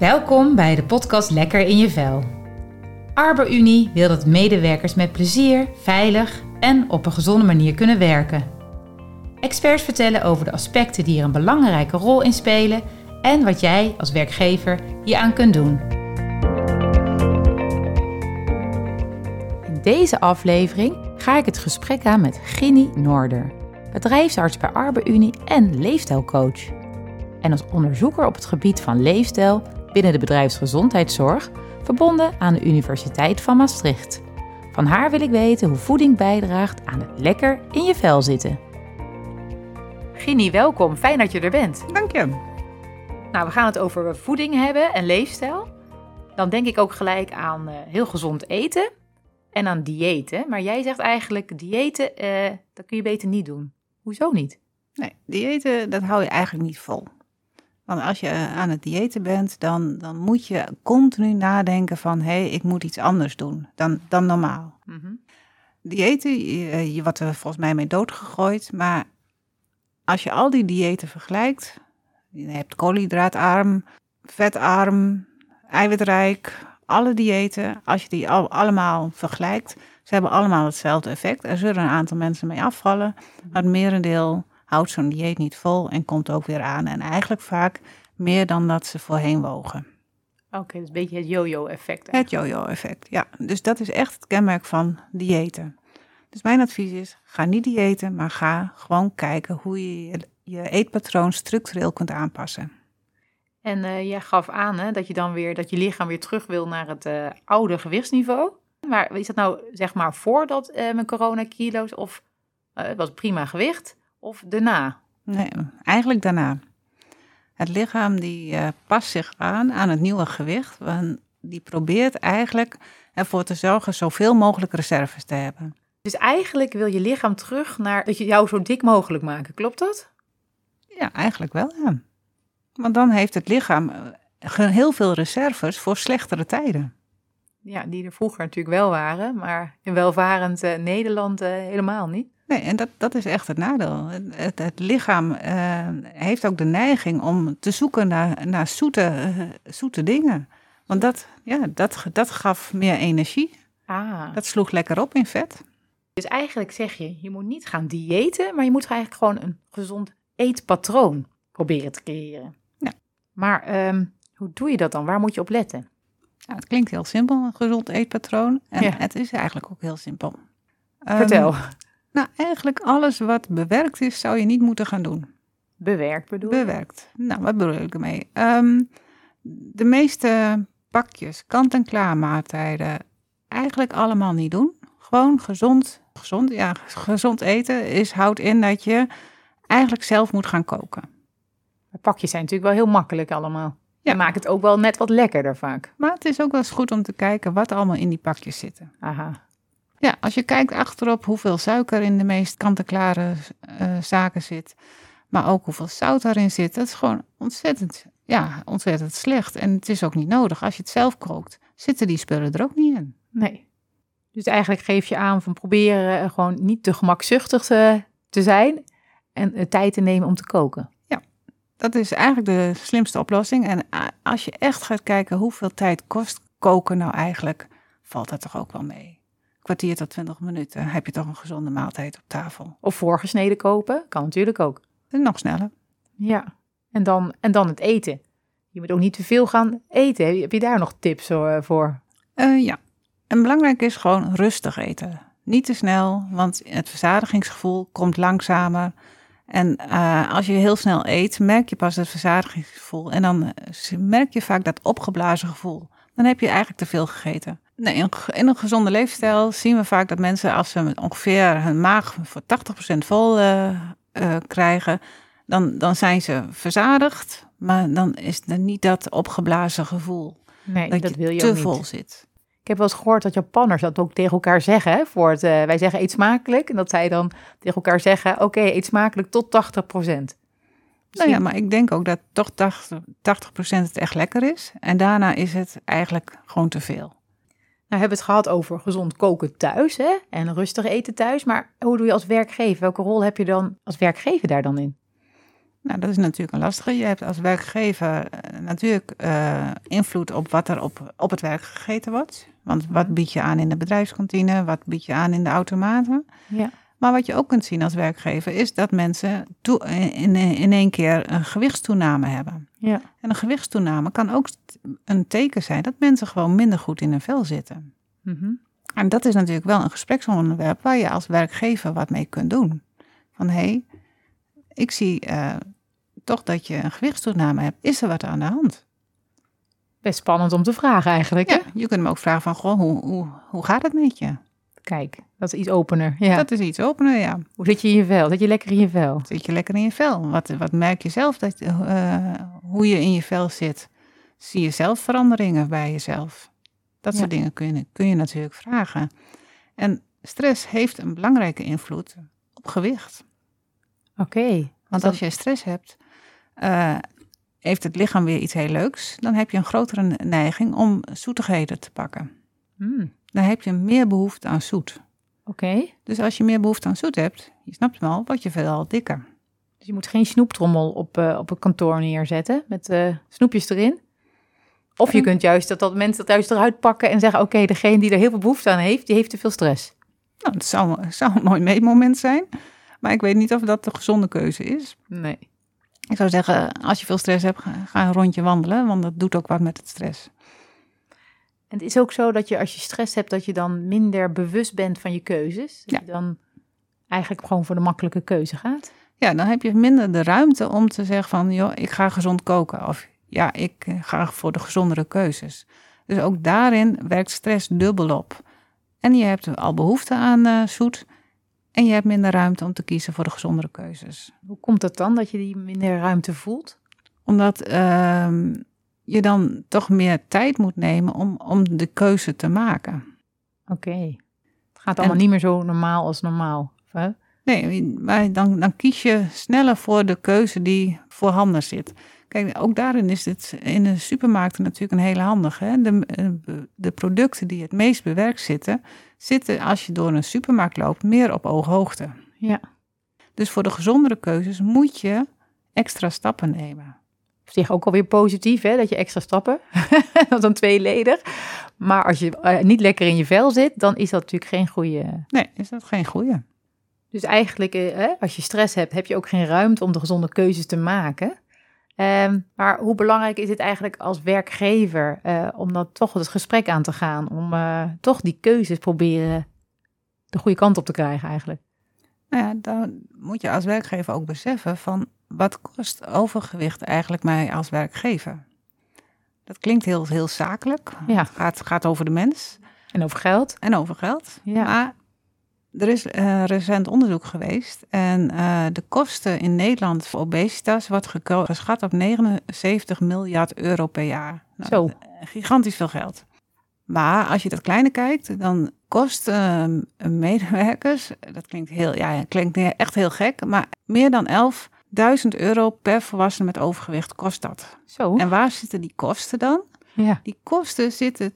Welkom bij de podcast Lekker in je vel. ArborUnie wil dat medewerkers met plezier, veilig en op een gezonde manier kunnen werken. Experts vertellen over de aspecten die er een belangrijke rol in spelen en wat jij als werkgever hieraan kunt doen. In deze aflevering ga ik het gesprek aan met Ginny Noorder, bedrijfsarts bij ArborUnie en leefstijlcoach. En als onderzoeker op het gebied van leefstijl binnen de bedrijfsgezondheidszorg, verbonden aan de Universiteit van Maastricht. Van haar wil ik weten hoe voeding bijdraagt aan het lekker in je vel zitten. Ginny, welkom. Fijn dat je er bent. Dank je. Nou, we gaan het over voeding hebben en leefstijl. Dan denk ik ook gelijk aan uh, heel gezond eten en aan diëten. Maar jij zegt eigenlijk, diëten, uh, dat kun je beter niet doen. Hoezo niet? Nee, diëten, dat hou je eigenlijk niet vol. Want als je aan het diëten bent, dan, dan moet je continu nadenken van... hé, hey, ik moet iets anders doen dan, dan normaal. Mm Diëten, je, je wordt er volgens mij mee doodgegooid. Maar als je al die diëten vergelijkt... je hebt koolhydraatarm, vetarm, eiwitrijk... alle diëten, als je die al, allemaal vergelijkt... ze hebben allemaal hetzelfde effect. Er zullen een aantal mensen mee afvallen... maar het merendeel houdt zo'n dieet niet vol en komt ook weer aan. En eigenlijk vaak meer dan dat ze voorheen wogen. Oké, okay, dus een beetje het yo-yo-effect. Het yo-yo-effect, ja. Dus dat is echt het kenmerk van diëten. Dus mijn advies is, ga niet diëten, maar ga gewoon kijken hoe je je eetpatroon structureel kunt aanpassen. En uh, jij gaf aan hè, dat je dan weer, dat je lichaam weer terug wil naar het uh, oude gewichtsniveau. Maar is dat nou zeg maar voordat uh, mijn coronakilo's of het was prima gewicht? Of daarna? Nee, eigenlijk daarna. Het lichaam die uh, past zich aan aan het nieuwe gewicht. Want die probeert eigenlijk ervoor te zorgen zoveel mogelijk reserves te hebben. Dus eigenlijk wil je lichaam terug naar dat je jou zo dik mogelijk maken, klopt dat? Ja, eigenlijk wel, ja. Want dan heeft het lichaam eh, heel veel reserves voor slechtere tijden. Ja, die er vroeger natuurlijk wel waren, maar in welvarend uh, Nederland uh, helemaal niet. Nee, en dat, dat is echt het nadeel. Het, het lichaam uh, heeft ook de neiging om te zoeken naar, naar zoete, uh, zoete dingen. Want dat, ja, dat, dat gaf meer energie. Ah. Dat sloeg lekker op in vet. Dus eigenlijk zeg je, je moet niet gaan diëten, maar je moet eigenlijk gewoon een gezond eetpatroon proberen te creëren. Ja. Maar um, hoe doe je dat dan? Waar moet je op letten? Ja, het klinkt heel simpel, een gezond eetpatroon. En ja. het is eigenlijk ook heel simpel. Vertel. Um, nou, eigenlijk alles wat bewerkt is, zou je niet moeten gaan doen. Bewerkt bedoel je? Bewerkt. Nou, wat bedoel ik ermee? Um, de meeste pakjes, kant-en-klaar maaltijden, eigenlijk allemaal niet doen. Gewoon gezond, gezond, ja, gezond eten is, houdt in dat je eigenlijk zelf moet gaan koken. Pakjes zijn natuurlijk wel heel makkelijk allemaal. Ja. En maakt het ook wel net wat lekkerder vaak. Maar het is ook wel eens goed om te kijken wat allemaal in die pakjes zitten. Aha. Ja, als je kijkt achterop hoeveel suiker in de meest kant-en-klare uh, zaken zit, maar ook hoeveel zout daarin zit, dat is gewoon ontzettend, ja, ontzettend slecht. En het is ook niet nodig. Als je het zelf kookt, zitten die spullen er ook niet in. Nee. Dus eigenlijk geef je aan van proberen eh, gewoon niet te gemakzuchtig te, te zijn en uh, tijd te nemen om te koken. Ja, dat is eigenlijk de slimste oplossing. En als je echt gaat kijken hoeveel tijd kost koken nou eigenlijk, valt dat toch ook wel mee kwartier tot 20 minuten heb je toch een gezonde maaltijd op tafel. Of voorgesneden kopen, kan natuurlijk ook. En nog sneller. Ja, en dan, en dan het eten. Je moet ook niet te veel gaan eten. Heb je daar nog tips eh, voor? Uh, ja, en belangrijk is gewoon rustig eten. Niet te snel, want het verzadigingsgevoel komt langzamer. En uh, als je heel snel eet, merk je pas het verzadigingsgevoel. En dan merk je vaak dat opgeblazen gevoel. Dan heb je eigenlijk te veel gegeten. Nee, in een gezonde leefstijl zien we vaak dat mensen als ze ongeveer hun maag voor 80% vol uh, uh, krijgen, dan, dan zijn ze verzadigd, maar dan is er niet dat opgeblazen gevoel. Nee, dat, dat wil je te vol zit. Ik heb wel eens gehoord dat Japanners dat ook tegen elkaar zeggen. Hè, voor het, uh, wij zeggen eet smakelijk. En dat zij dan tegen elkaar zeggen: Oké, okay, eet smakelijk tot 80% Nou ja, maar ik denk ook dat toch 80, 80 het echt lekker is. En daarna is het eigenlijk gewoon te veel. Nou, hebben we het gehad over gezond koken thuis hè? en rustig eten thuis. Maar hoe doe je als werkgever? Welke rol heb je dan als werkgever daar dan in? Nou, dat is natuurlijk een lastige. Je hebt als werkgever uh, natuurlijk uh, invloed op wat er op, op het werk gegeten wordt. Want wat mhm. bied je aan in de bedrijfskantine? Wat bied je aan in de automaten? Ja. Maar wat je ook kunt zien als werkgever is dat mensen toe, in, in één keer een gewichtstoename hebben. Ja. En een gewichtstoename kan ook een teken zijn dat mensen gewoon minder goed in hun vel zitten. Mm En dat is natuurlijk wel een gespreksonderwerp waar je als werkgever wat mee kunt doen. Van hé, hey, ik zie uh, toch dat je een gewichtstoename hebt. Is er wat aan de hand? Best spannend om te vragen eigenlijk. Ja, je kunt hem ook vragen van, goh, hoe, hoe, hoe gaat het met je? Kijk, dat is iets opener. Ja. Dat is iets opener, ja. Hoe zit je in je vel? Zit je lekker in je vel? Zit je lekker in je vel? Wat, wat merk je zelf dat, uh, hoe je in je vel zit? Zie je zelf veranderingen bij jezelf? Dat soort dingen kun je, kun je natuurlijk vragen. En stress heeft een belangrijke invloed op gewicht. Oké. Want als je stress hebt, uh, heeft het lichaam weer iets heel leuks. Dan heb je een grotere neiging om zoetigheden te pakken. Hmm. Dan heb je meer behoefte aan zoet. Oké. Dus als je meer behoefte aan zoet hebt, je snapt wel, word je veel dikker. Dus je moet geen snoeptrommel op, uh, op een kantoor neerzetten met uh, snoepjes erin. Of je kunt juist dat, dat mensen dat juist eruit pakken en zeggen: Oké, degene die er heel veel behoefte aan heeft, die heeft te veel stress. Nou, dat zou, zou een mooi meetmoment zijn. Maar ik weet niet of dat de gezonde keuze is. Nee. Ik zou zeggen, als je veel stress hebt, ga een rondje wandelen, want dat doet ook wat met het stress. En het is ook zo dat je als je stress hebt, dat je dan minder bewust bent van je keuzes. Dat ja. je dan eigenlijk gewoon voor de makkelijke keuze gaat. Ja, dan heb je minder de ruimte om te zeggen van, joh, ik ga gezond koken. Of ja, ik ga voor de gezondere keuzes. Dus ook daarin werkt stress dubbel op. En je hebt al behoefte aan uh, zoet. En je hebt minder ruimte om te kiezen voor de gezondere keuzes. Hoe komt het dan dat je die minder ruimte voelt? Omdat uh, je dan toch meer tijd moet nemen om, om de keuze te maken. Oké. Het gaat allemaal niet meer zo normaal als normaal. Hè? Nee, maar dan, dan kies je sneller voor de keuze die voorhanden zit. Kijk, ook daarin is het in de supermarkten natuurlijk een hele handige. Hè? De, eh, de producten die het meest bewerkt zitten, zitten als je door een supermarkt loopt meer op ooghoogte. Ja. Dus voor de gezondere keuzes moet je extra stappen nemen. Op zich ook alweer positief, hè, dat je extra stappen, dat is dan tweeledig. Maar als je uh, niet lekker in je vel zit, dan is dat natuurlijk geen goede... Nee, is dat geen goede. Dus eigenlijk, uh, als je stress hebt, heb je ook geen ruimte om de gezonde keuzes te maken. Um, maar hoe belangrijk is het eigenlijk als werkgever uh, om dan toch het gesprek aan te gaan, om uh, toch die keuzes proberen de goede kant op te krijgen eigenlijk? Nou ja, dan moet je als werkgever ook beseffen van wat kost overgewicht eigenlijk mij als werkgever? Dat klinkt heel, heel zakelijk. Ja. Het gaat, gaat over de mens. En over geld. En over geld. Ja. Maar er is uh, recent onderzoek geweest en uh, de kosten in Nederland voor obesitas wordt geschat op 79 miljard euro per jaar. Nou, Zo. Gigantisch veel geld. Maar als je dat kleine kijkt, dan kost uh, medewerkers, dat klinkt, heel, ja, klinkt echt heel gek, maar meer dan 11.000 euro per volwassene met overgewicht kost dat. Zo. En waar zitten die kosten dan? Ja. Die kosten zitten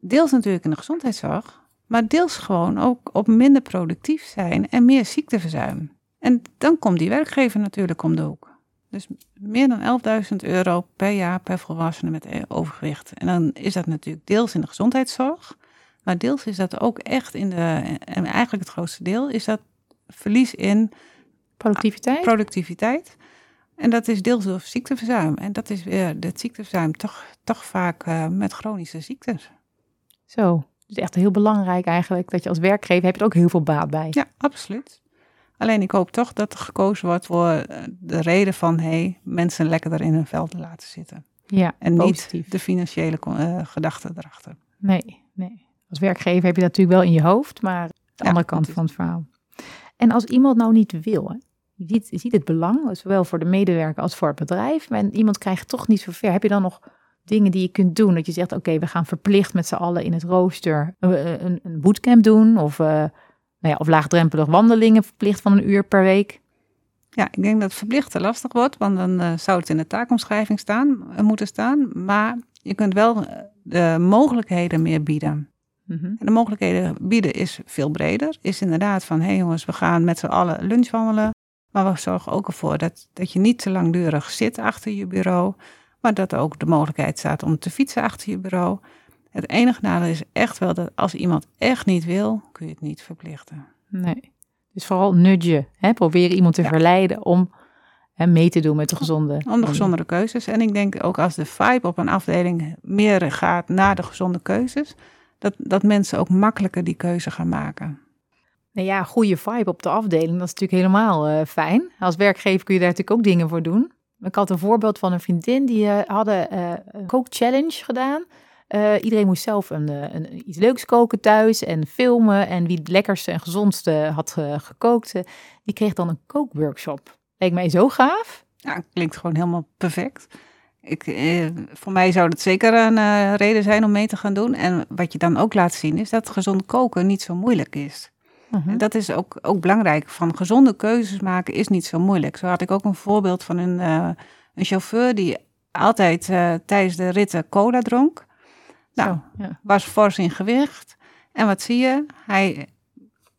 deels natuurlijk in de gezondheidszorg, maar deels gewoon ook op minder productief zijn en meer ziekteverzuim. En dan komt die werkgever natuurlijk om de hoek. Dus meer dan 11.000 euro per jaar per volwassene met overgewicht. En dan is dat natuurlijk deels in de gezondheidszorg, maar deels is dat ook echt in de, en eigenlijk het grootste deel, is dat verlies in productiviteit. productiviteit. En dat is deels door ziekteverzuim. En dat is weer het ziekteverzuim toch, toch vaak uh, met chronische ziektes. Zo. Dus echt heel belangrijk eigenlijk dat je als werkgever heb je er ook heel veel baat bij. Ja, absoluut. Alleen ik hoop toch dat er gekozen wordt voor eh, de reden van hey, mensen lekkerder in hun veld te laten zitten. Ja, en positief. niet de financiële uh, gedachte erachter. Nee, nee. Als werkgever heb je dat natuurlijk wel in je hoofd, maar de ja, andere kant van het verhaal. En als iemand nou niet wil? Je, ziet, je ziet het belang, zowel voor de medewerker als voor het bedrijf, maar iemand krijgt toch niet zo ver. Heb je dan nog dingen die je kunt doen. Dat je zegt, oké, we gaan verplicht met z'n allen in het rooster een, een, een bootcamp doen. Of, uh, nou ja, of laagdrempelig wandelingen verplicht van een uur per week. Ja, ik denk dat verplicht te lastig wordt, want dan zou het in de taakomschrijving staan, moeten staan. Maar je kunt wel de mogelijkheden meer bieden. Mm -hmm. En de mogelijkheden bieden is veel breder. Is inderdaad van, hé hey jongens, we gaan met z'n allen lunchwandelen. Maar we zorgen ook ervoor dat, dat je niet te langdurig zit achter je bureau. Maar dat er ook de mogelijkheid staat om te fietsen achter je bureau. Het enige nadeel is echt wel dat als iemand echt niet wil, kun je het niet verplichten. Nee. Dus vooral nudgen. Hè? Proberen iemand te verleiden om hè, mee te doen met de gezonde. Om de gezondere keuzes. En ik denk ook als de vibe op een afdeling meer gaat naar de gezonde keuzes, dat, dat mensen ook makkelijker die keuze gaan maken. Nou ja, goede vibe op de afdeling, dat is natuurlijk helemaal uh, fijn. Als werkgever kun je daar natuurlijk ook dingen voor doen. Ik had een voorbeeld van een vriendin die uh, hadden uh, een kookchallenge gedaan. iedereen moest zelf een, een, iets leuks koken thuis en filmen. En wie het lekkerste en gezondste had gekookt, die kreeg dan een kookworkshop. Leek mij zo gaaf. Ja, klinkt gewoon helemaal perfect. Ik, voor mij zou dat zeker een reden zijn om mee te gaan doen. En wat je dan ook laat zien is dat gezond koken niet zo moeilijk is. Mhm. Dat is ook, ook belangrijk. Van gezonde keuzes maken is niet zo moeilijk. Zo had ik ook een voorbeeld van een, uh, een chauffeur die altijd uh, tijdens de ritten cola dronk. Nou, ja. was fors in gewicht. En wat zie je? Hij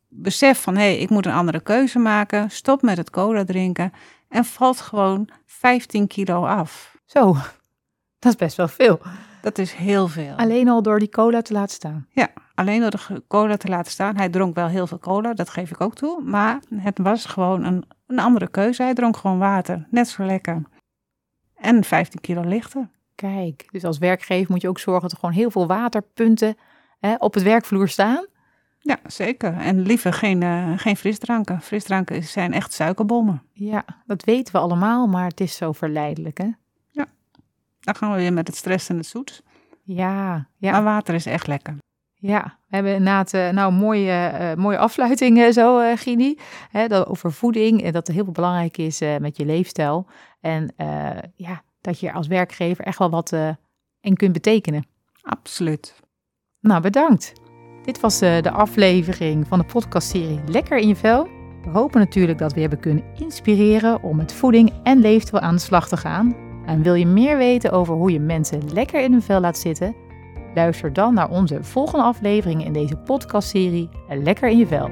beseft van, hé, hey, ik moet een andere keuze maken. Stop met het cola drinken. En valt gewoon 15 kilo af. Zo, dat is best wel veel. Dat is heel veel. Alleen al door die cola te laten staan. Ja, alleen door de cola te laten staan. Hij dronk wel heel veel cola, dat geef ik ook toe. Maar het was gewoon een, een andere keuze. Hij dronk gewoon water, net zo lekker. En 15 kilo lichter. Kijk, dus als werkgever moet je ook zorgen dat er gewoon heel veel waterpunten hè, op het werkvloer staan. Ja, zeker. En liever geen, uh, geen frisdranken. Frisdranken zijn echt suikerbommen. Ja, dat weten we allemaal, maar het is zo verleidelijk, hè? Dan gaan we weer met het stress en het zoet. Ja, ja. Maar water is echt lekker. Ja, we hebben inderdaad uh, nou, een mooie, uh, mooie afsluiting uh, zo, uh, Gini. Hè, dat, over voeding en dat het heel belangrijk is met je leefstijl. En ja, dat je als werkgever echt wel wat in kunt betekenen. Absoluut. Nou, bedankt. Dit was de aflevering van de podcastserie Lekker in je vel. We hopen natuurlijk dat we hebben kunnen inspireren om met voeding en leefstijl aan de slag te gaan. En wil je meer weten over hoe je mensen lekker in hun vel laat zitten? Luister dan naar onze volgende aflevering in deze podcastserie Lekker in je vel.